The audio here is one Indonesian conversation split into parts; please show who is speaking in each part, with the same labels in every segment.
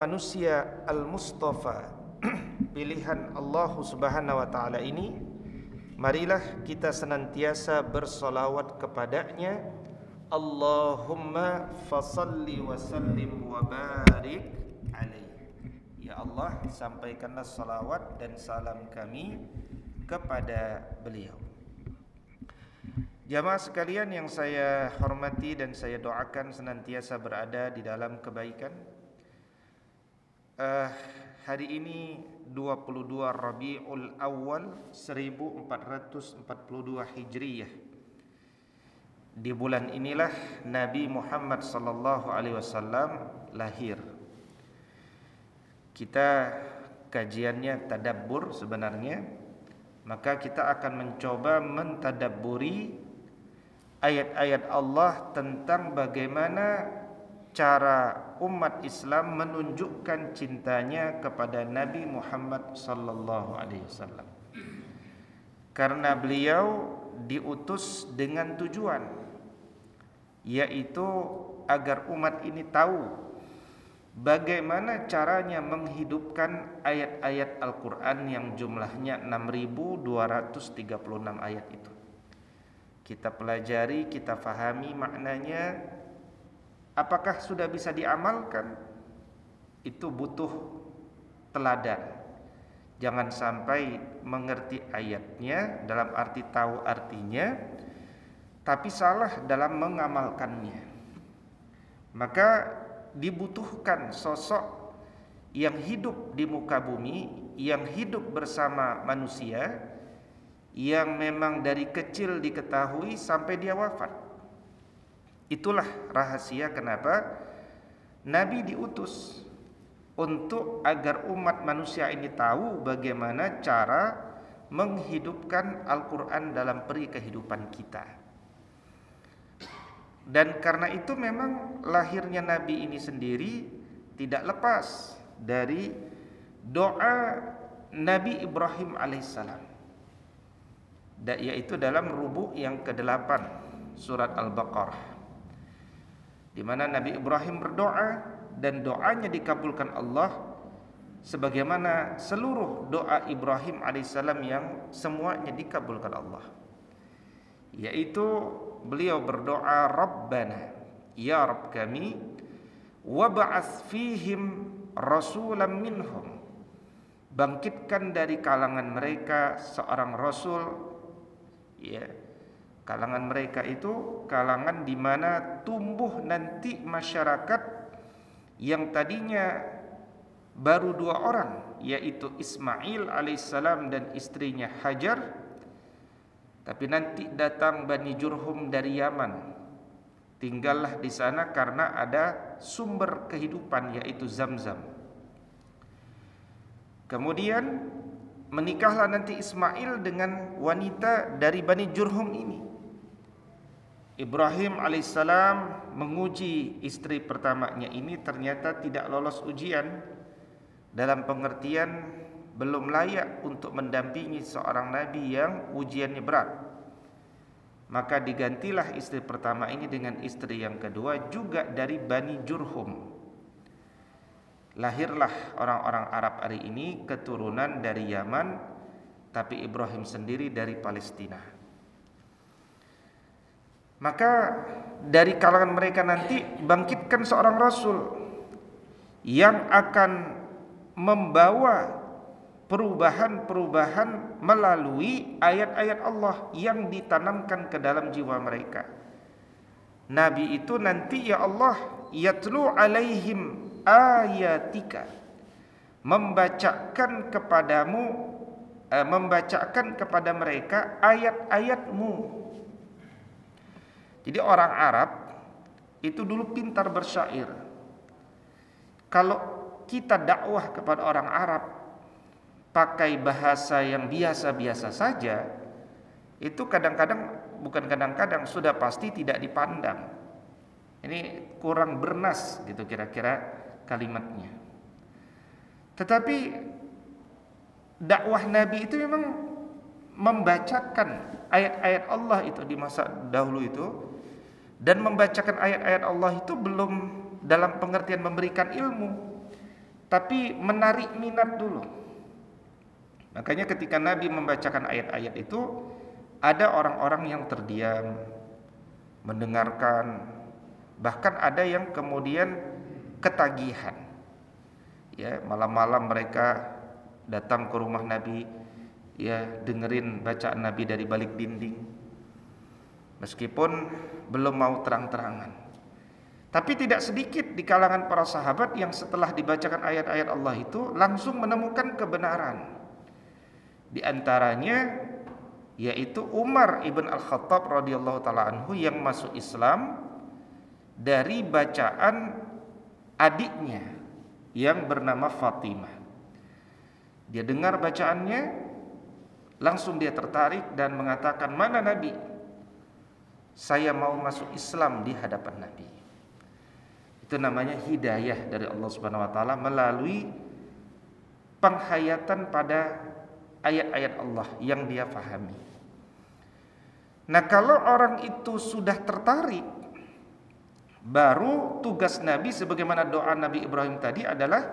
Speaker 1: manusia al-mustafa pilihan Allah Subhanahu wa taala ini marilah kita senantiasa bersolawat kepadanya. Allahumma fasalli wa sallim wa barik alaihi ya Allah sampaikanlah salawat dan salam kami kepada beliau. Jamaah sekalian yang saya hormati dan saya doakan senantiasa berada di dalam kebaikan uh, hari ini 22 Rabiul Awal 1442 Hijriyah. Di bulan inilah Nabi Muhammad sallallahu alaihi wasallam lahir. Kita kajiannya tadabbur sebenarnya, maka kita akan mencoba mentadabburi ayat-ayat Allah tentang bagaimana cara umat Islam menunjukkan cintanya kepada Nabi Muhammad sallallahu alaihi wasallam. Karena beliau diutus dengan tujuan yaitu agar umat ini tahu bagaimana caranya menghidupkan ayat-ayat Al-Qur'an yang jumlahnya 6236 ayat itu. Kita pelajari, kita fahami maknanya apakah sudah bisa diamalkan? Itu butuh teladan. Jangan sampai mengerti ayatnya dalam arti tahu artinya tapi salah dalam mengamalkannya. Maka dibutuhkan sosok yang hidup di muka bumi yang hidup bersama manusia yang memang dari kecil diketahui sampai dia wafat Itulah rahasia kenapa Nabi diutus untuk agar umat manusia ini tahu bagaimana cara menghidupkan Al-Quran dalam peri kehidupan kita. Dan karena itu memang lahirnya Nabi ini sendiri tidak lepas dari doa Nabi Ibrahim alaihissalam. Yaitu dalam rubuk yang ke-8 surat Al-Baqarah di mana Nabi Ibrahim berdoa dan doanya dikabulkan Allah sebagaimana seluruh doa Ibrahim alaihissalam yang semuanya dikabulkan Allah. Yaitu beliau berdoa Rabbana ya Rabb kami wab'ats fihim rasulan minhum. Bangkitkan dari kalangan mereka seorang rasul ya Kalangan mereka itu kalangan di mana tumbuh nanti masyarakat yang tadinya baru dua orang yaitu Ismail alaihissalam dan istrinya Hajar tapi nanti datang Bani Jurhum dari Yaman. Tinggallah di sana karena ada sumber kehidupan yaitu Zamzam. Kemudian menikahlah nanti Ismail dengan wanita dari Bani Jurhum ini Ibrahim alaihissalam menguji istri pertamanya ini ternyata tidak lolos ujian dalam pengertian belum layak untuk mendampingi seorang nabi yang ujiannya berat. Maka digantilah istri pertama ini dengan istri yang kedua juga dari Bani Jurhum. Lahirlah orang-orang Arab hari ini keturunan dari Yaman tapi Ibrahim sendiri dari Palestina. Maka dari kalangan mereka nanti bangkitkan seorang rasul yang akan membawa perubahan-perubahan melalui ayat-ayat Allah yang ditanamkan ke dalam jiwa mereka. Nabi itu nanti ya Allah yatlu alaihim ayatika membacakan kepadamu eh, membacakan kepada mereka ayat-ayatmu jadi orang Arab itu dulu pintar bersyair. Kalau kita dakwah kepada orang Arab pakai bahasa yang biasa-biasa saja, itu kadang-kadang bukan kadang-kadang sudah pasti tidak dipandang. Ini kurang bernas gitu kira-kira kalimatnya. Tetapi dakwah Nabi itu memang membacakan ayat-ayat Allah itu di masa dahulu itu dan membacakan ayat-ayat Allah itu belum dalam pengertian memberikan ilmu tapi menarik minat dulu. Makanya ketika Nabi membacakan ayat-ayat itu ada orang-orang yang terdiam mendengarkan bahkan ada yang kemudian ketagihan. Ya, malam-malam mereka datang ke rumah Nabi ya dengerin bacaan Nabi dari balik dinding. Meskipun belum mau terang-terangan. Tapi tidak sedikit di kalangan para sahabat yang setelah dibacakan ayat-ayat Allah itu langsung menemukan kebenaran. Di antaranya yaitu Umar ibn Al-Khattab radhiyallahu taala yang masuk Islam dari bacaan adiknya yang bernama Fatimah. Dia dengar bacaannya, langsung dia tertarik dan mengatakan, "Mana Nabi? Saya mau masuk Islam di hadapan Nabi." Itu namanya hidayah dari Allah Subhanahu wa taala melalui penghayatan pada ayat-ayat Allah yang dia fahami. Nah, kalau orang itu sudah tertarik, baru tugas Nabi sebagaimana doa Nabi Ibrahim tadi adalah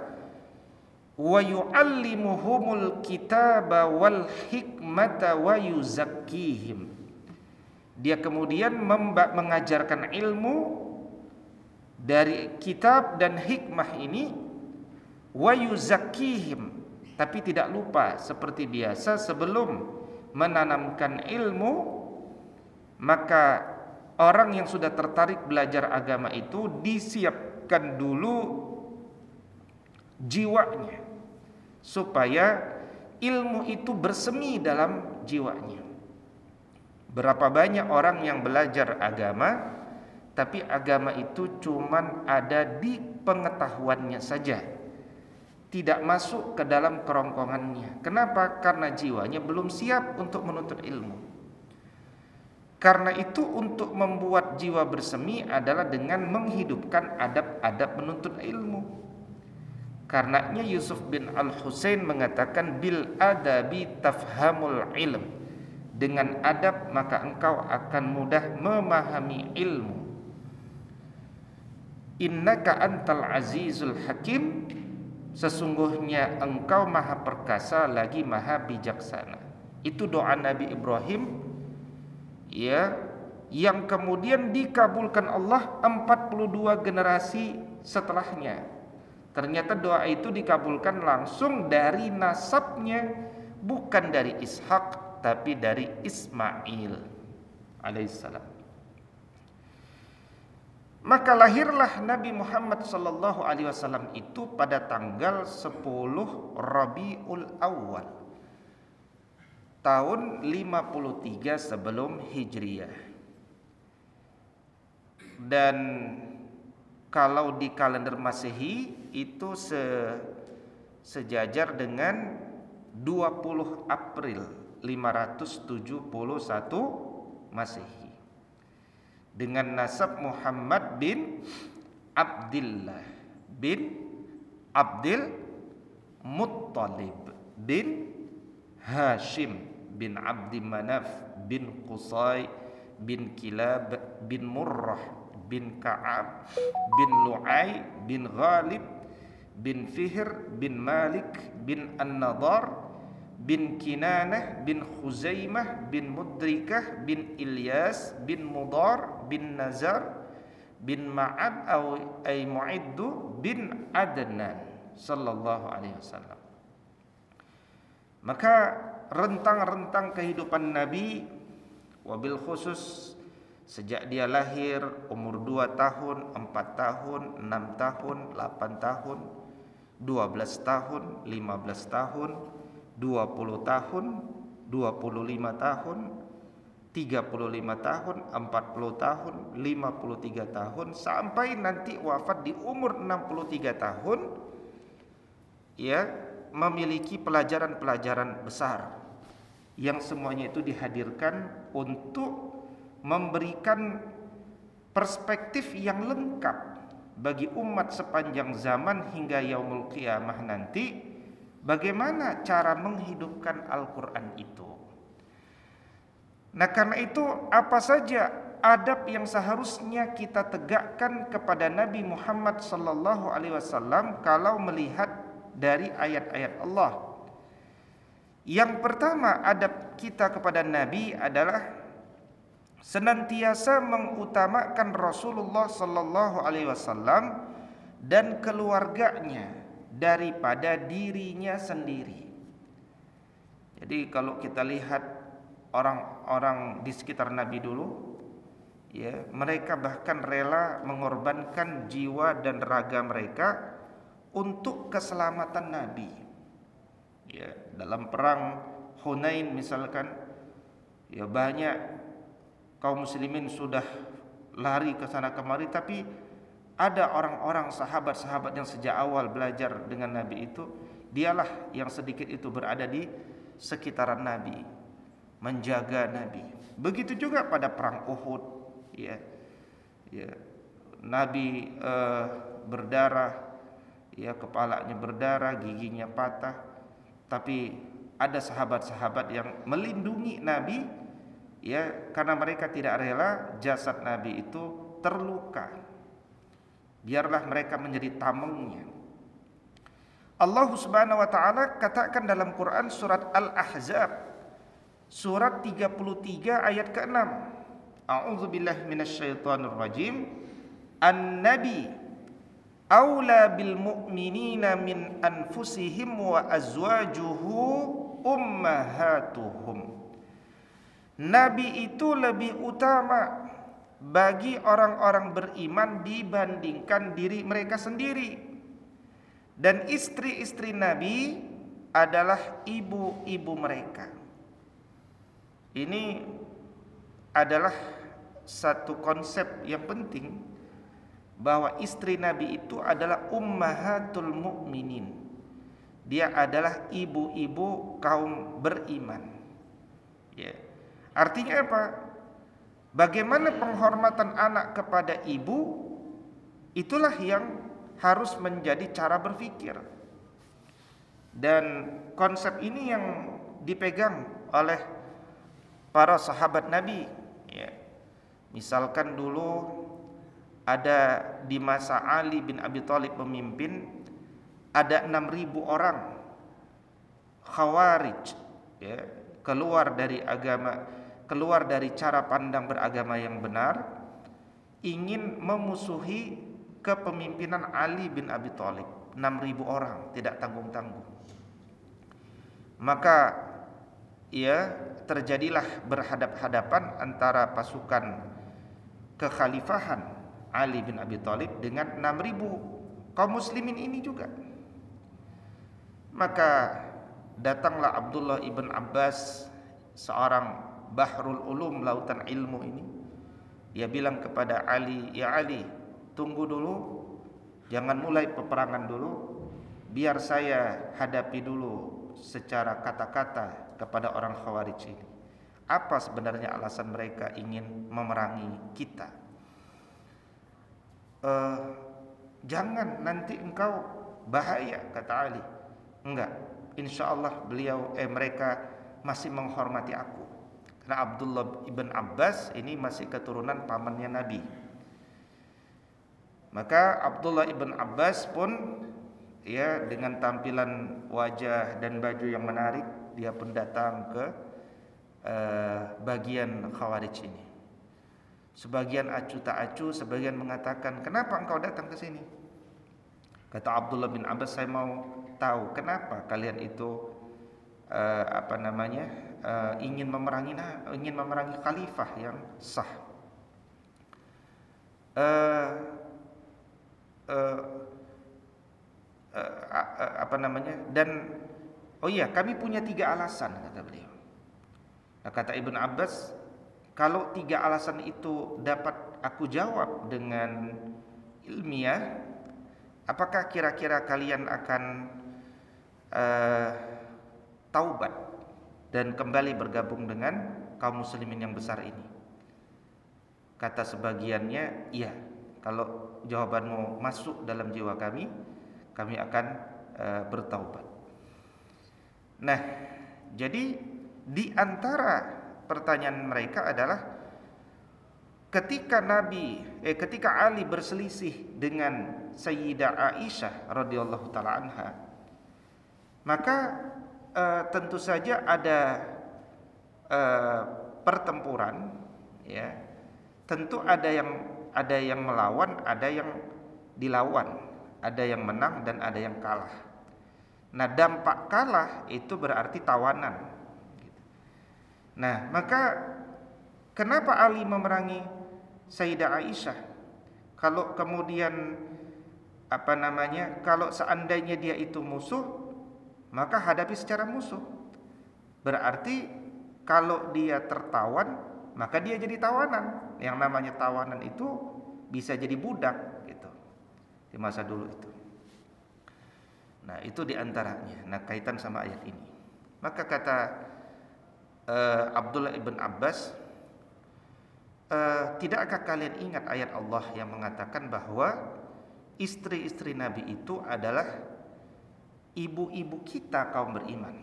Speaker 1: wa yu'allimuhumul kitaba wal hikmata wa yuzakkihim. Dia kemudian mengajarkan ilmu dari kitab dan hikmah ini wa yuzakkihim tapi tidak lupa seperti biasa sebelum menanamkan ilmu maka orang yang sudah tertarik belajar agama itu disiapkan dulu jiwanya supaya ilmu itu bersemi dalam jiwanya. Berapa banyak orang yang belajar agama tapi agama itu cuman ada di pengetahuannya saja. Tidak masuk ke dalam kerongkongannya. Kenapa? Karena jiwanya belum siap untuk menuntut ilmu. Karena itu untuk membuat jiwa bersemi adalah dengan menghidupkan adab-adab menuntut ilmu. Karenanya Yusuf bin Al-Husain mengatakan bil adabi tafhamul ilm dengan adab maka engkau akan mudah memahami ilmu. Innaka antal azizul hakim. Sesungguhnya engkau maha perkasa lagi maha bijaksana. Itu doa Nabi Ibrahim. Ya Yang kemudian dikabulkan Allah 42 generasi setelahnya. Ternyata doa itu dikabulkan langsung dari nasabnya Bukan dari Ishak Tapi dari Ismail Alaihissalam maka lahirlah Nabi Muhammad sallallahu alaihi wasallam itu pada tanggal 10 Rabiul Awal tahun 53 sebelum Hijriah. Dan kalau di kalender Masehi itu se sejajar dengan 20 April 571 Masehi dengan nasab Muhammad bin Abdullah bin Abdul Muttalib bin Hashim bin Abdi Manaf bin Qusay bin Kilab bin Murrah bin Ka'ab bin Lu'ay bin Ghalib bin Fihr bin Malik bin An-Nadar bin Kinanah bin Khuzaimah bin Mudrikah bin Ilyas bin Mudar bin Nazar bin Ma'ad ay Mu'iddu bin Adnan sallallahu alaihi wasallam. Maka rentang-rentang kehidupan Nabi wabil khusus sejak dia lahir umur 2 tahun, 4 tahun, 6 tahun, 8 tahun, 12 tahun, 15 tahun, 20 tahun, 25 tahun, 35 tahun, 40 tahun, 53 tahun sampai nanti wafat di umur 63 tahun ya memiliki pelajaran-pelajaran besar yang semuanya itu dihadirkan untuk memberikan perspektif yang lengkap bagi umat sepanjang zaman hingga yaumul qiyamah nanti Bagaimana cara menghidupkan Al-Quran itu? Nah karena itu apa saja adab yang seharusnya kita tegakkan kepada Nabi Muhammad sallallahu alaihi wasallam kalau melihat dari ayat-ayat Allah. Yang pertama adab kita kepada Nabi adalah senantiasa mengutamakan Rasulullah sallallahu alaihi wasallam dan keluarganya daripada dirinya sendiri. Jadi kalau kita lihat orang-orang di sekitar Nabi dulu ya, mereka bahkan rela mengorbankan jiwa dan raga mereka untuk keselamatan Nabi. Ya, dalam perang Hunain misalkan ya banyak kaum muslimin sudah lari ke sana kemari tapi ada orang-orang sahabat-sahabat yang sejak awal belajar dengan Nabi itu dialah yang sedikit itu berada di sekitaran Nabi menjaga Nabi. Begitu juga pada perang Uhud ya. Ya Nabi uh, berdarah ya kepalanya berdarah giginya patah. Tapi ada sahabat-sahabat yang melindungi Nabi ya karena mereka tidak rela jasad Nabi itu terluka biarlah mereka menjadi tamengnya Allah Subhanahu wa taala katakan dalam Quran surat Al-Ahzab surat 33 ayat ke-6 A'udzubillahi minasyaitonir rajim. An-nabi aula bil mu'minina min anfusihim wa azwajuhu ummahatuhum. Nabi itu lebih utama bagi orang-orang beriman dibandingkan diri mereka sendiri. Dan istri-istri Nabi adalah ibu-ibu mereka. Ini adalah satu konsep yang penting bahwa istri Nabi itu adalah ummahatul mukminin. Dia adalah ibu-ibu kaum beriman. Ya. Artinya apa? Bagaimana penghormatan anak kepada ibu itulah yang harus menjadi cara berpikir. Dan konsep ini yang dipegang oleh para sahabat Nabi ya. Misalkan dulu ada di masa Ali bin Abi Thalib memimpin ada 6000 orang khawarij ya, keluar dari agama keluar dari cara pandang beragama yang benar ingin memusuhi kepemimpinan Ali bin Abi Thalib 6000 orang tidak tanggung-tanggung. Maka ya terjadilah berhadap-hadapan antara pasukan kekhalifahan Ali bin Abi Thalib dengan 6000 kaum muslimin ini juga. Maka datanglah Abdullah ibn Abbas seorang bahrul ulum lautan ilmu ini. Dia bilang kepada Ali ya Ali tunggu dulu. Jangan mulai peperangan dulu. Biar saya hadapi dulu secara kata-kata kepada orang khawarij ini. Apa sebenarnya alasan mereka ingin memerangi kita? Uh, jangan nanti engkau bahaya kata Ali. Enggak. Insya Allah beliau eh mereka masih menghormati aku karena Abdullah ibn Abbas ini masih keturunan pamannya Nabi. Maka Abdullah ibn Abbas pun ya dengan tampilan wajah dan baju yang menarik dia pun datang ke uh, bagian Khawarij ini. Sebagian acu tak acu, sebagian mengatakan, "Kenapa engkau datang ke sini?" Kata Abdullah bin Abbas, "Saya mau tahu kenapa kalian itu uh, apa namanya? Uh, ingin memerangi ingin memerangi khalifah yang sah. Uh, apa namanya? Dan oh iya, kami punya tiga alasan kata beliau. Nah, kata Ibn Abbas, kalau tiga alasan itu dapat aku jawab dengan ilmiah, apakah kira-kira kalian akan uh, taubat dan kembali bergabung dengan kaum muslimin yang besar ini? Kata sebagiannya, iya. Kalau jawabanmu masuk dalam jiwa kami, kami akan uh, bertaubat. Nah, jadi di antara pertanyaan mereka adalah ketika Nabi eh ketika Ali berselisih dengan Sayyidah Aisyah radhiyallahu taala anha maka uh, tentu saja ada uh, pertempuran ya. Tentu ada yang ada yang melawan ada yang dilawan ada yang menang dan ada yang kalah. Nah dampak kalah itu berarti tawanan. Nah maka kenapa Ali memerangi Sayyidah Aisyah? Kalau kemudian apa namanya kalau seandainya dia itu musuh maka hadapi secara musuh. Berarti kalau dia tertawan, maka dia jadi tawanan. Yang namanya tawanan itu bisa jadi budak gitu. Di masa dulu itu. Nah, itu di antaranya. Nah, kaitan sama ayat ini. Maka kata uh, Abdullah ibn Abbas, uh, tidakkah kalian ingat ayat Allah yang mengatakan bahwa istri-istri Nabi itu adalah ibu-ibu kita kaum beriman.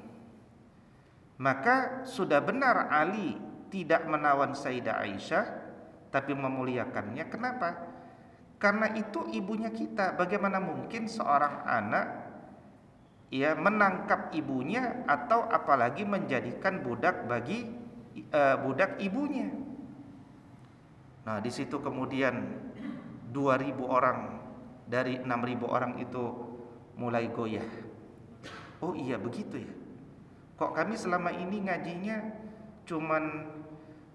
Speaker 1: Maka sudah benar Ali tidak menawan Sayyidah Aisyah tapi memuliakannya. Kenapa? Karena itu ibunya kita. Bagaimana mungkin seorang anak ya menangkap ibunya atau apalagi menjadikan budak bagi uh, budak ibunya. Nah, di situ kemudian 2000 orang dari 6000 orang itu mulai goyah Oh iya begitu ya. Kok kami selama ini ngajinya cuman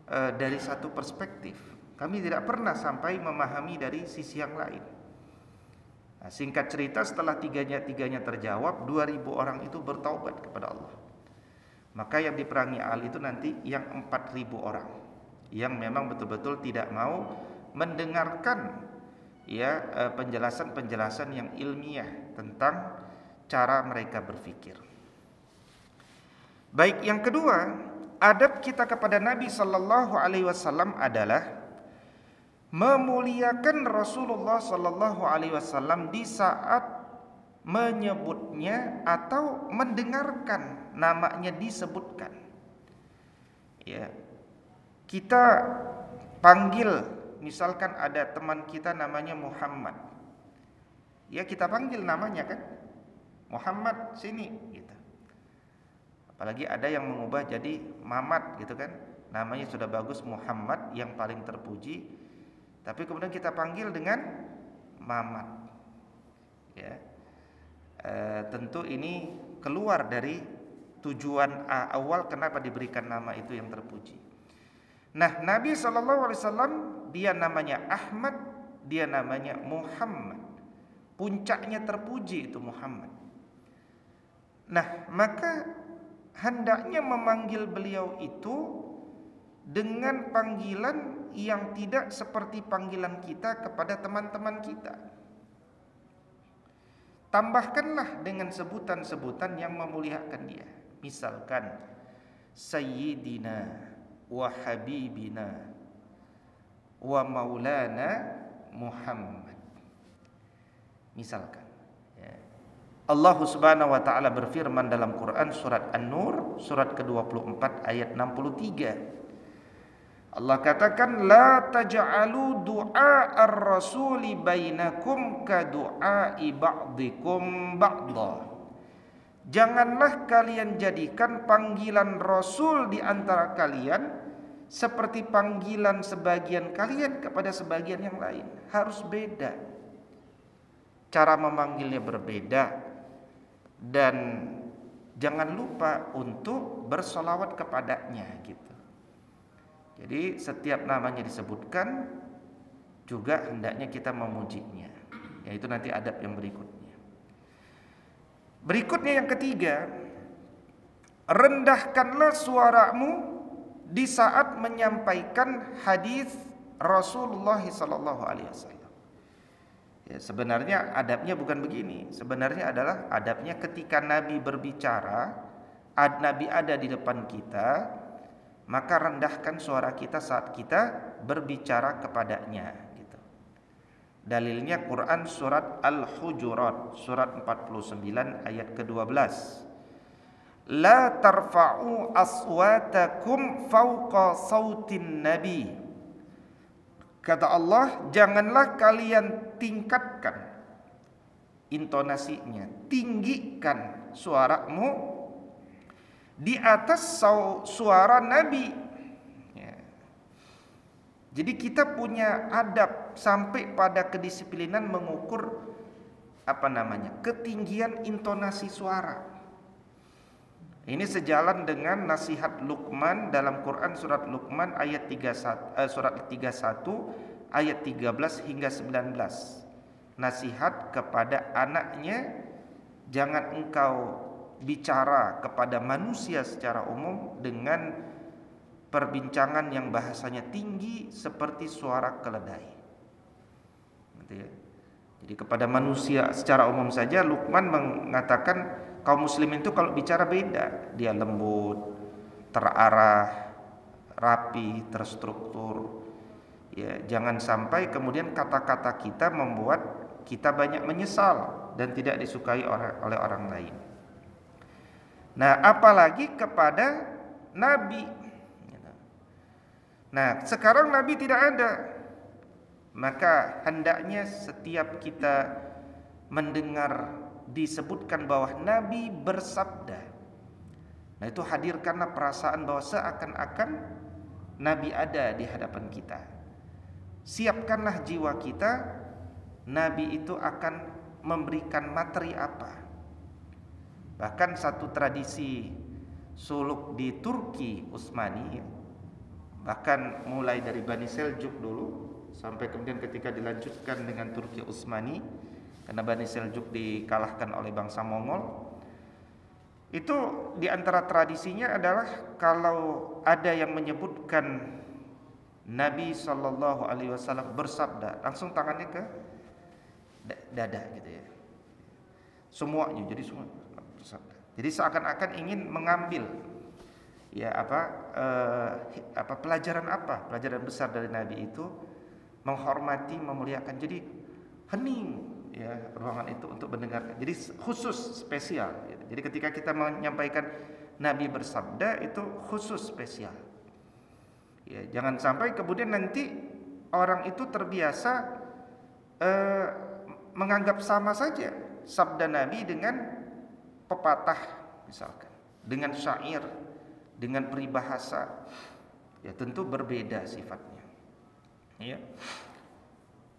Speaker 1: uh, dari satu perspektif. Kami tidak pernah sampai memahami dari sisi yang lain. Nah, singkat cerita setelah tiganya-tiganya terjawab, 2000 orang itu bertaubat kepada Allah. Maka yang diperangi Ali itu nanti yang 4000 orang yang memang betul-betul tidak mau mendengarkan ya eh, penjelasan-penjelasan yang ilmiah tentang cara mereka berfikir. Baik, yang kedua, adab kita kepada Nabi sallallahu alaihi wasallam adalah memuliakan Rasulullah sallallahu alaihi wasallam di saat menyebutnya atau mendengarkan namanya disebutkan. Ya. Kita panggil misalkan ada teman kita namanya Muhammad. Ya kita panggil namanya kan? Muhammad sini gitu. Apalagi ada yang mengubah jadi Mamat gitu kan. Namanya sudah bagus Muhammad yang paling terpuji. Tapi kemudian kita panggil dengan Mamat. Ya. E, tentu ini keluar dari tujuan awal kenapa diberikan nama itu yang terpuji. Nah, Nabi Wasallam dia namanya Ahmad, dia namanya Muhammad. Puncaknya terpuji itu Muhammad. Nah, maka hendaknya memanggil beliau itu dengan panggilan yang tidak seperti panggilan kita kepada teman-teman kita. Tambahkanlah dengan sebutan-sebutan yang memuliakan dia. Misalkan Sayyidina wa Habibina wa Maulana Muhammad. Misalkan Allah Subhanahu wa taala berfirman dalam Quran surat An-Nur surat ke-24 ayat 63. Allah katakan la taj'alu du'a ar-rasuli bainakum ka du'ai ba'dikum ba'dha. Janganlah kalian jadikan panggilan Rasul di antara kalian seperti panggilan sebagian kalian kepada sebagian yang lain. Harus beda. Cara memanggilnya berbeda, dan jangan lupa untuk bersolawat kepadanya gitu. Jadi setiap namanya disebutkan juga hendaknya kita memujinya. Yaitu nanti adab yang berikutnya. Berikutnya yang ketiga, rendahkanlah suaramu di saat menyampaikan hadis Rasulullah sallallahu alaihi wasallam. Ya, sebenarnya adabnya bukan begini. Sebenarnya adalah adabnya ketika Nabi berbicara, ad, Nabi ada di depan kita, maka rendahkan suara kita saat kita berbicara kepadanya. Gitu. Dalilnya Quran surat Al-Hujurat surat 49 ayat ke-12. La tarfa'u aswatakum fawqa sautin nabi Kata Allah, janganlah kalian tingkatkan intonasinya, tinggikan suaramu di atas suara Nabi. Ya. Jadi kita punya adab sampai pada kedisiplinan mengukur apa namanya ketinggian intonasi suara. Ini sejalan dengan nasihat Luqman dalam Quran surat Luqman ayat 31 eh, surat 31 ayat 13 hingga 19. Nasihat kepada anaknya jangan engkau bicara kepada manusia secara umum dengan perbincangan yang bahasanya tinggi seperti suara keledai. Gitu ya. Jadi kepada manusia secara umum saja Luqman mengatakan kaum muslimin itu kalau bicara beda, dia lembut, terarah, rapi, terstruktur. Ya, jangan sampai kemudian kata-kata kita membuat kita banyak menyesal dan tidak disukai oleh orang lain. Nah, apalagi kepada nabi. Nah, sekarang nabi tidak ada. Maka hendaknya setiap kita mendengar disebutkan bahwa nabi bersabda. Nah, itu hadirkanlah perasaan bahwa seakan-akan nabi ada di hadapan kita. Siapkanlah jiwa kita, nabi itu akan memberikan materi apa Bahkan satu tradisi suluk di Turki Utsmani bahkan mulai dari Bani Seljuk dulu sampai kemudian ketika dilanjutkan dengan Turki Utsmani karena Bani Seljuk dikalahkan oleh bangsa Mongol itu di antara tradisinya adalah kalau ada yang menyebutkan Nabi Shallallahu Alaihi Wasallam bersabda langsung tangannya ke dada gitu ya semuanya jadi semua bersabda. Jadi seakan-akan ingin mengambil ya apa eh, apa pelajaran apa? Pelajaran besar dari Nabi itu menghormati, memuliakan. Jadi hening ya ruangan itu untuk mendengarkan. Jadi khusus spesial. Gitu. Jadi ketika kita menyampaikan Nabi bersabda itu khusus spesial. Ya, jangan sampai kemudian nanti orang itu terbiasa eh, menganggap sama saja sabda Nabi dengan pepatah misalkan dengan syair dengan peribahasa ya tentu berbeda sifatnya ya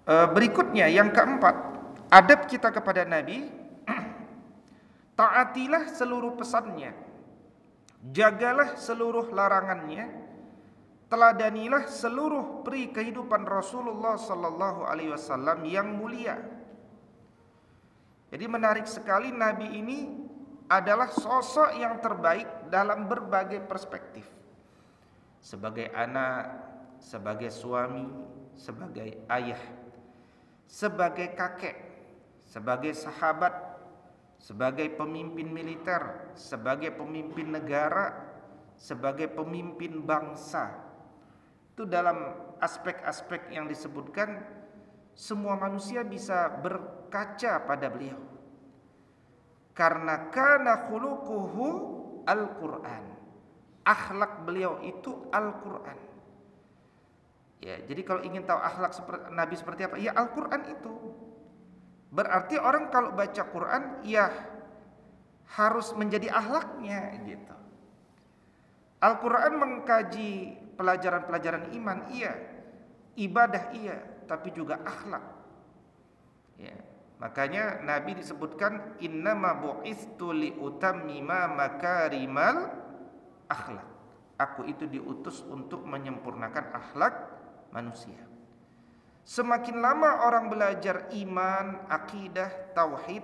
Speaker 1: e, berikutnya yang keempat adab kita kepada nabi taatilah seluruh pesannya. Jagalah seluruh larangannya. Teladanilah seluruh peri kehidupan Rasulullah sallallahu alaihi wasallam yang mulia. Jadi menarik sekali nabi ini adalah sosok yang terbaik dalam berbagai perspektif. Sebagai anak, sebagai suami, sebagai ayah, sebagai kakek, sebagai sahabat, sebagai pemimpin militer, sebagai pemimpin negara, sebagai pemimpin bangsa. Itu dalam aspek-aspek yang disebutkan semua manusia bisa berkaca pada beliau karena kana khuluquhu Al-Qur'an. Akhlak beliau itu Al-Qur'an. Ya, jadi kalau ingin tahu akhlak seperti Nabi seperti apa, ya Al-Qur'an itu. Berarti orang kalau baca Quran ya harus menjadi akhlaknya gitu. Al-Qur'an mengkaji pelajaran-pelajaran iman iya, ibadah iya, tapi juga akhlak. Ya. Makanya Nabi disebutkan innama bu'istu li utammima makarimal akhlak. Aku itu diutus untuk menyempurnakan akhlak manusia. Semakin lama orang belajar iman, akidah, tauhid,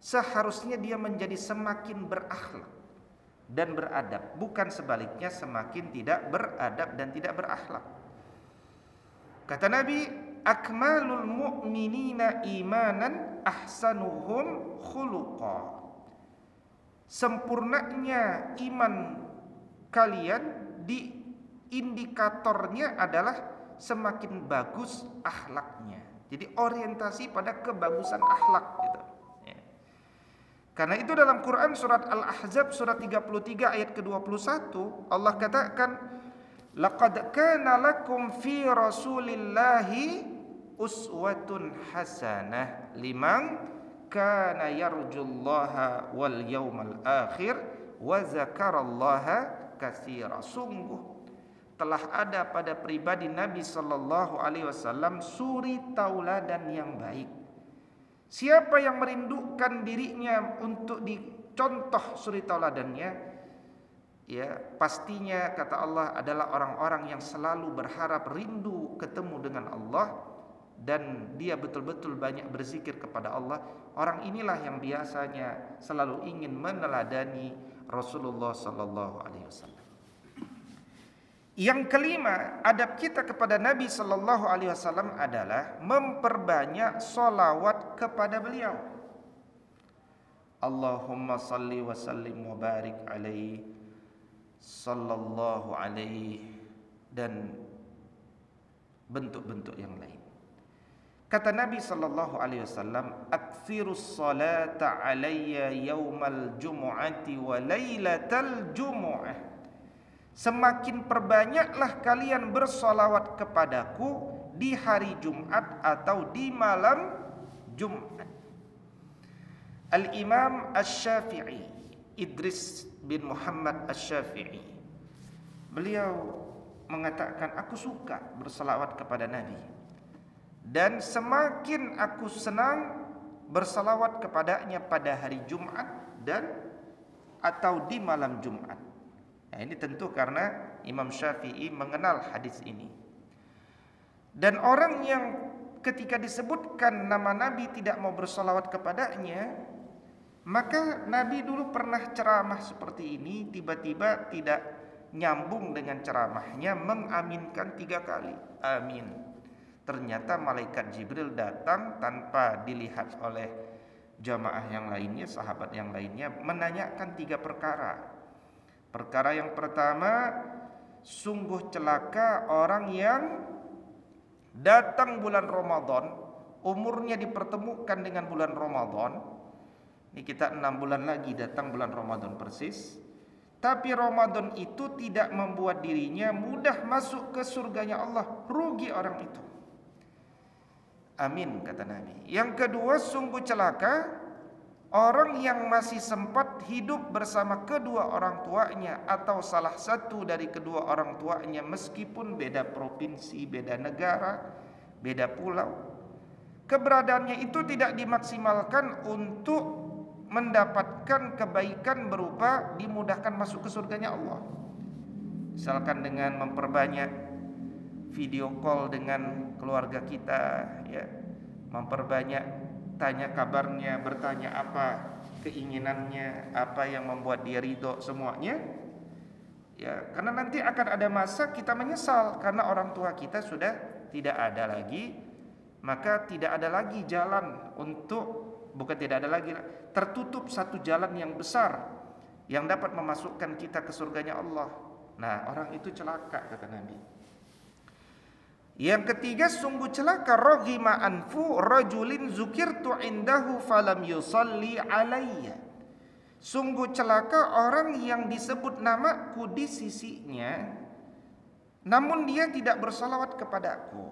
Speaker 1: seharusnya dia menjadi semakin berakhlak dan beradab, bukan sebaliknya semakin tidak beradab dan tidak berakhlak. Kata Nabi, akmalul mu'minina imanan ahsanuhum khuluqa. Sempurnanya iman kalian di indikatornya adalah semakin bagus akhlaknya. Jadi orientasi pada kebagusan akhlak gitu. Ya. Karena itu dalam Quran surat Al-Ahzab surat 33 ayat ke-21 Allah katakan Laqad kana lakum fi Rasulillahi uswatun hasanah liman kana yarjullaha wal yawmal akhir wa zakarallaha katsira sungguh telah ada pada pribadi Nabi sallallahu alaihi wasallam suri tauladan yang baik. Siapa yang merindukan dirinya untuk dicontoh suri tauladannya? Ya pastinya kata Allah adalah orang-orang yang selalu berharap rindu ketemu dengan Allah dan dia betul-betul banyak berzikir kepada Allah. Orang inilah yang biasanya selalu ingin meneladani Rasulullah sallallahu alaihi wasallam yang kelima, adab kita kepada Nabi sallallahu alaihi wasallam adalah memperbanyak solawat kepada beliau. Allahumma salli wa sallim wa barik alaihi sallallahu alaihi dan bentuk-bentuk yang lain. Kata Nabi sallallahu alaihi wasallam, "Aktsirus salata alayya yaumal jumu'ati wa lailatal jumu'ah." Semakin perbanyaklah kalian bersolawat kepadaku di hari Jumat atau di malam Jumat. Al-Imam Asy-Syafi'i, Idris bin Muhammad Asy-Syafi'i. Beliau mengatakan, "Aku suka bersolawat kepada Nabi." dan semakin aku senang bersalawat kepadanya pada hari Jumat dan atau di malam Jumat. Nah, ini tentu karena Imam Syafi'i mengenal hadis ini. Dan orang yang ketika disebutkan nama Nabi tidak mau bersalawat kepadanya, maka Nabi dulu pernah ceramah seperti ini, tiba-tiba tidak nyambung dengan ceramahnya, mengaminkan tiga kali. Amin. Ternyata malaikat Jibril datang tanpa dilihat oleh jamaah yang lainnya, sahabat yang lainnya menanyakan tiga perkara. Perkara yang pertama, sungguh celaka orang yang datang bulan Ramadan, umurnya dipertemukan dengan bulan Ramadan. Ini kita enam bulan lagi datang bulan Ramadan persis. Tapi Ramadan itu tidak membuat dirinya mudah masuk ke surganya Allah. Rugi orang itu. Amin kata Nabi. Yang kedua sungguh celaka orang yang masih sempat hidup bersama kedua orang tuanya atau salah satu dari kedua orang tuanya meskipun beda provinsi, beda negara, beda pulau. Keberadaannya itu tidak dimaksimalkan untuk mendapatkan kebaikan berupa dimudahkan masuk ke surganya Allah. Misalkan dengan memperbanyak video call dengan keluarga kita ya memperbanyak tanya kabarnya bertanya apa keinginannya apa yang membuat dia ridho semuanya ya karena nanti akan ada masa kita menyesal karena orang tua kita sudah tidak ada lagi maka tidak ada lagi jalan untuk bukan tidak ada lagi tertutup satu jalan yang besar yang dapat memasukkan kita ke surganya Allah. Nah orang itu celaka kata Nabi yang ketiga sungguh celaka raghima anfu rajulin zukirtu indahu falam yusalli alayya. Sungguh celaka orang yang disebut namaku di sisinya namun dia tidak bersalawat kepadaku.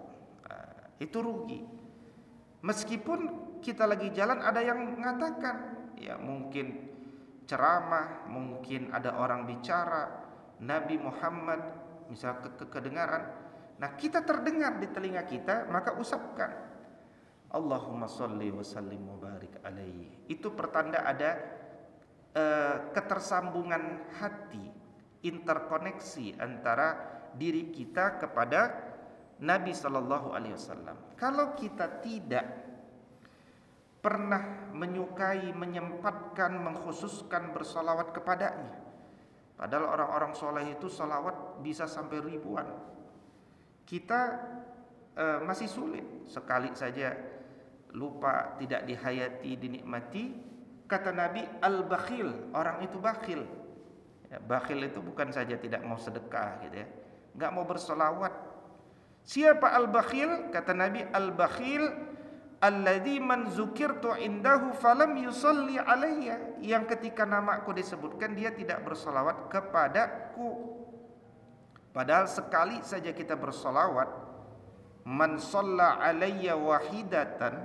Speaker 1: Ah, itu rugi. Meskipun kita lagi jalan ada yang mengatakan ya mungkin ceramah, mungkin ada orang bicara, Nabi Muhammad misal ke kedengaran Nah kita terdengar di telinga kita Maka usapkan. Allahumma salli wa sallim wa barik alaihi. Itu pertanda ada uh, Ketersambungan hati Interkoneksi antara diri kita kepada Nabi Sallallahu Alaihi Wasallam. Kalau kita tidak pernah menyukai, menyempatkan, mengkhususkan bersolawat kepadanya, padahal orang-orang soleh itu solawat bisa sampai ribuan kita uh, masih sulit. Sekali saja lupa tidak dihayati dinikmati kata Nabi al-bakhil orang itu bakhil. Ya, bakhil itu bukan saja tidak mau sedekah gitu ya nggak mau bersolawat. Siapa al-bakhil? Kata Nabi al-bakhil alladzi man zukirtu indahu falam yusalli alayya. Yang ketika namaku disebutkan dia tidak bersolawat kepadaku Padahal sekali saja kita bersolawat Man sholla alayya wahidatan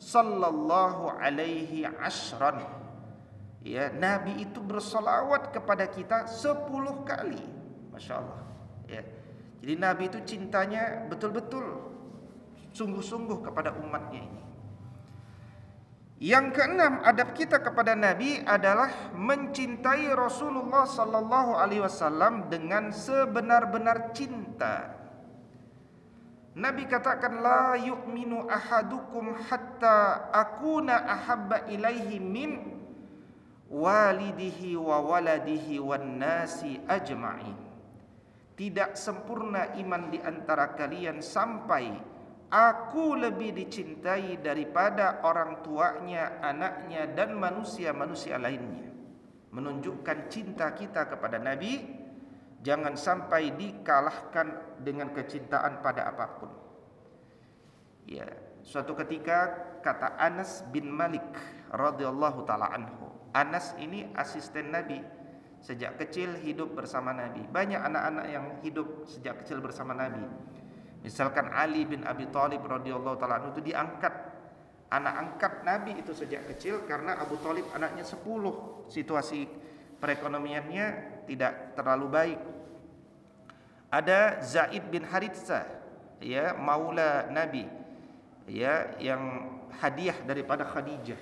Speaker 1: sallallahu alaihi ashran. Ya, Nabi itu bersolawat kepada kita sepuluh kali. Masya Allah. Ya. Jadi Nabi itu cintanya betul-betul sungguh-sungguh kepada umatnya ini. Yang keenam, adab kita kepada Nabi adalah mencintai Rasulullah sallallahu alaihi wasallam dengan sebenar-benar cinta. Nabi katakan la yu'minu ahadukum hatta akuna ahabba ilaihi min walidihi wa waladihi wan nasi ajma'in. Tidak sempurna iman di antara kalian sampai Aku lebih dicintai daripada orang tuanya, anaknya dan manusia-manusia lainnya. Menunjukkan cinta kita kepada Nabi jangan sampai dikalahkan dengan kecintaan pada apa pun. Ya, suatu ketika kata Anas bin Malik radhiyallahu taala anhu. Anas ini asisten Nabi sejak kecil hidup bersama Nabi. Banyak anak-anak yang hidup sejak kecil bersama Nabi. Misalkan Ali bin Abi Thalib radhiyallahu taala itu diangkat anak angkat Nabi itu sejak kecil karena Abu Thalib anaknya 10. Situasi perekonomiannya tidak terlalu baik. Ada Zaid bin Haritsah ya maula Nabi ya yang hadiah daripada Khadijah.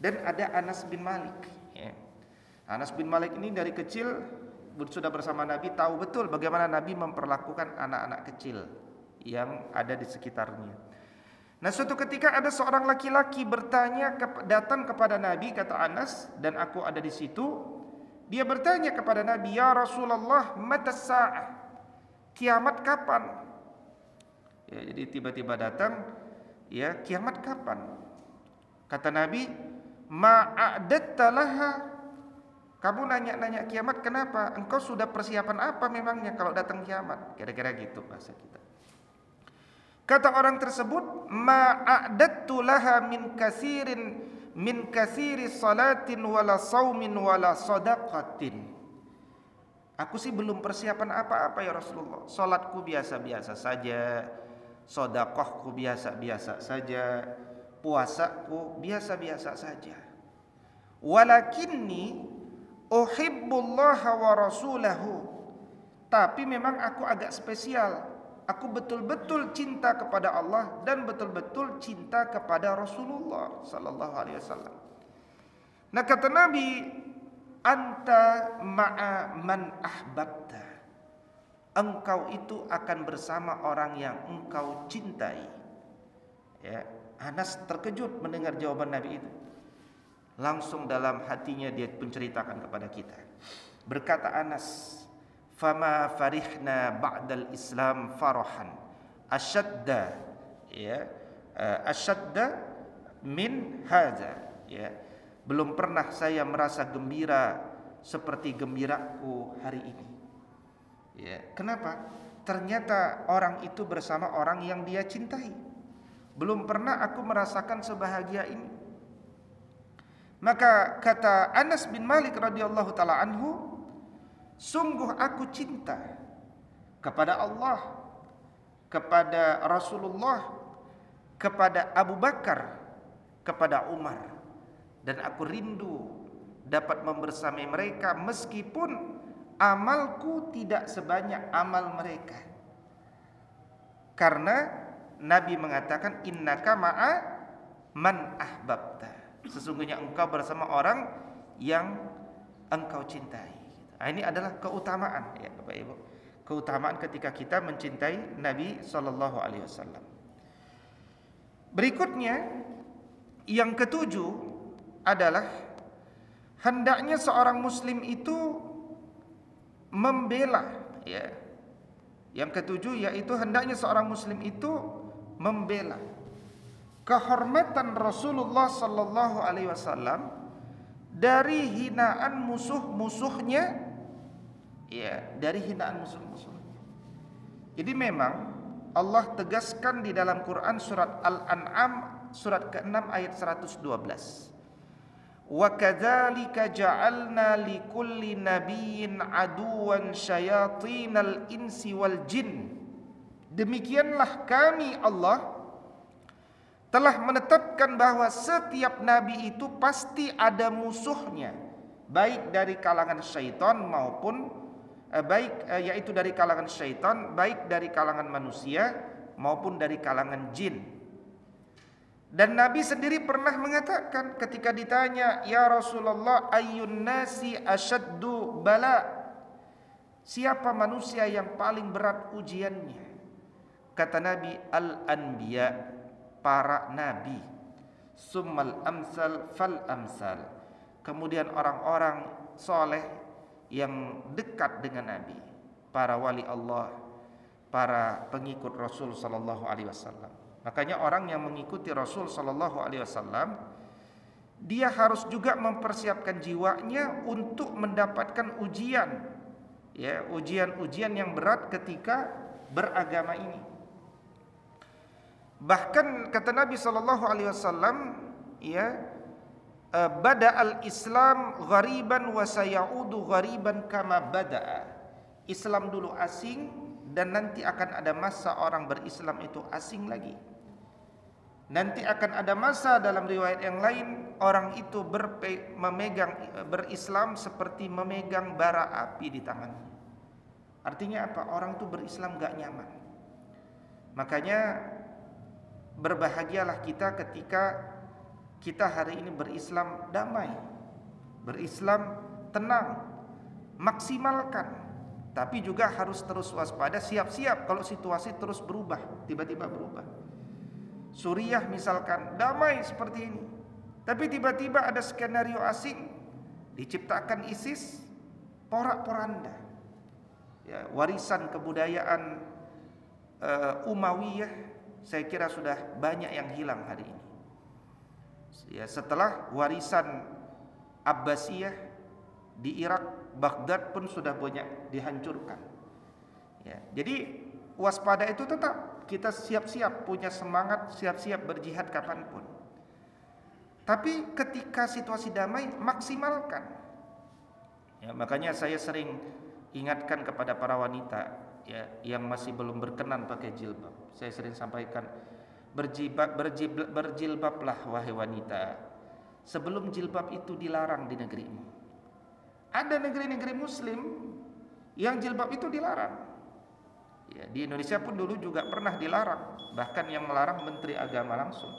Speaker 1: Dan ada Anas bin Malik ya. Anas bin Malik ini dari kecil sudah bersama Nabi tahu betul bagaimana Nabi memperlakukan anak-anak kecil yang ada di sekitarnya. Nah suatu ketika ada seorang laki-laki bertanya datang kepada Nabi kata Anas dan aku ada di situ. Dia bertanya kepada Nabi, "Ya Rasulullah, mata sa'ah?" Kiamat kapan? Ya, jadi tiba-tiba datang, ya, kiamat kapan? Kata Nabi, "Ma'adatta laha kamu nanya-nanya kiamat kenapa? Engkau sudah persiapan apa memangnya kalau datang kiamat? Kira-kira gitu bahasa kita. Kata orang tersebut, ma'adattu laha min kasirin min kasiri salatin wala saumin wala sadaqatin. Aku sih belum persiapan apa-apa ya Rasulullah. Salatku biasa-biasa saja, sodakohku biasa-biasa saja, puasaku biasa-biasa saja. Walakinni Uhibbullah wa rasulahu. Tapi memang aku agak spesial. Aku betul-betul cinta kepada Allah dan betul-betul cinta kepada Rasulullah sallallahu alaihi wasallam. Nah kata Nabi, anta ma'a man ahbabta. Engkau itu akan bersama orang yang engkau cintai. Ya, Anas terkejut mendengar jawaban Nabi itu. Langsung dalam hatinya dia menceritakan kepada kita. Berkata Anas, "Fama farihna ba'dal Islam farahan. Asyadda ya eh, asyadda min hadza ya. Belum pernah saya merasa gembira seperti gembiraku hari ini. Ya kenapa? Ternyata orang itu bersama orang yang dia cintai. Belum pernah aku merasakan sebahagia ini maka kata Anas bin Malik radhiyallahu taala anhu, sungguh aku cinta kepada Allah, kepada Rasulullah, kepada Abu Bakar, kepada Umar dan aku rindu dapat membersamai mereka meskipun amalku tidak sebanyak amal mereka. Karena Nabi mengatakan innaka ma'a man ahbabta. Sesungguhnya engkau bersama orang yang engkau cintai. Nah, ini adalah keutamaan ya Bapak Ibu. Keutamaan ketika kita mencintai Nabi Shallallahu Alaihi Wasallam. Berikutnya yang ketujuh adalah hendaknya seorang Muslim itu membela ya. Yang ketujuh yaitu hendaknya seorang Muslim itu membela kehormatan Rasulullah sallallahu alaihi wasallam dari hinaan musuh-musuhnya ya dari hinaan musuh-musuhnya. Jadi memang Allah tegaskan di dalam Quran surat Al-An'am surat ke-6 ayat 112. Wa kadzalika ja'alna likulli nabiyyin aduwan syayatinal insi wal jin. Demikianlah kami Allah telah menetapkan bahwa setiap nabi itu pasti ada musuhnya baik dari kalangan syaitan maupun eh, baik eh, yaitu dari kalangan syaitan baik dari kalangan manusia maupun dari kalangan jin. Dan Nabi sendiri pernah mengatakan ketika ditanya ya Rasulullah ayun nasi asyaddu bala? Siapa manusia yang paling berat ujiannya? Kata Nabi al-anbiya para nabi. Summal amsal fal amsal. Kemudian orang-orang soleh yang dekat dengan nabi. Para wali Allah para pengikut Rasul sallallahu alaihi wasallam. Makanya orang yang mengikuti Rasul sallallahu alaihi wasallam dia harus juga mempersiapkan jiwanya untuk mendapatkan ujian. Ya ujian-ujian yang berat ketika beragama ini Bahkan kata Nabi sallallahu alaihi wasallam ya eh, bada al-Islam ghariban wa sayaudu ghariban kama bada'a. Islam dulu asing dan nanti akan ada masa orang berislam itu asing lagi. Nanti akan ada masa dalam riwayat yang lain orang itu berpe, memegang berislam seperti memegang bara api di tangannya. Artinya apa? Orang itu berislam gak nyaman. Makanya berbahagialah kita ketika kita hari ini berislam damai, berislam tenang, maksimalkan. Tapi juga harus terus waspada, siap-siap kalau situasi terus berubah, tiba-tiba berubah. Suriah misalkan damai seperti ini, tapi tiba-tiba ada skenario asing diciptakan ISIS porak-poranda. Ya, warisan kebudayaan uh, Umayyah saya kira sudah banyak yang hilang hari ini. Ya, setelah warisan Abbasiyah di Irak, Baghdad pun sudah banyak dihancurkan. Ya, jadi waspada itu tetap kita siap-siap punya semangat, siap-siap berjihad kapan pun. Tapi ketika situasi damai maksimalkan. Ya, makanya saya sering ingatkan kepada para wanita ya yang masih belum berkenan pakai jilbab. Saya sering sampaikan berjilbab berjilbab berjilbablah wahai wanita sebelum jilbab itu dilarang di negerimu. Ada negeri-negeri muslim yang jilbab itu dilarang. Ya, di Indonesia pun dulu juga pernah dilarang, bahkan yang melarang menteri agama langsung.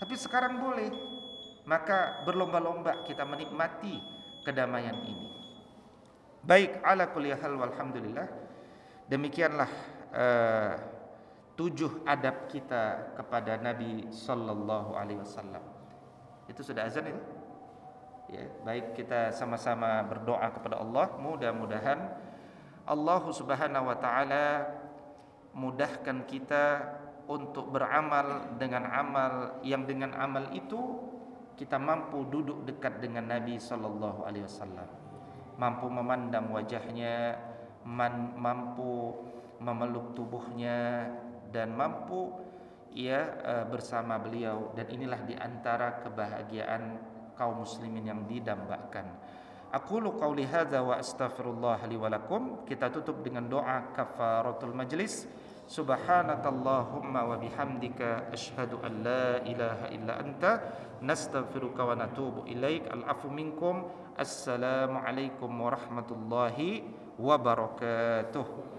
Speaker 1: Tapi sekarang boleh. Maka berlomba-lomba kita menikmati kedamaian ini. Baik ala kulli hal walhamdulillah Demikianlah uh, tujuh adab kita kepada Nabi Sallallahu Alaihi Wasallam. Itu sudah azan. Ya, baik kita sama-sama berdoa kepada Allah. Mudah-mudahan Allah Subhanahu Wa Taala mudahkan kita untuk beramal dengan amal yang dengan amal itu kita mampu duduk dekat dengan Nabi Sallallahu Alaihi Wasallam, mampu memandang wajahnya, man, mampu memeluk tubuhnya dan mampu ia uh, bersama beliau dan inilah di antara kebahagiaan kaum muslimin yang didambakan. Aku lu qauli hadza wa astaghfirullah li wa lakum. Kita tutup dengan doa kafaratul majlis. Subhanakallahumma wa bihamdika asyhadu an la ilaha illa anta nastaghfiruka wa natubu ilaik. Al-afu minkum. Assalamu alaikum warahmatullahi wabarakatuh wabarakatuh.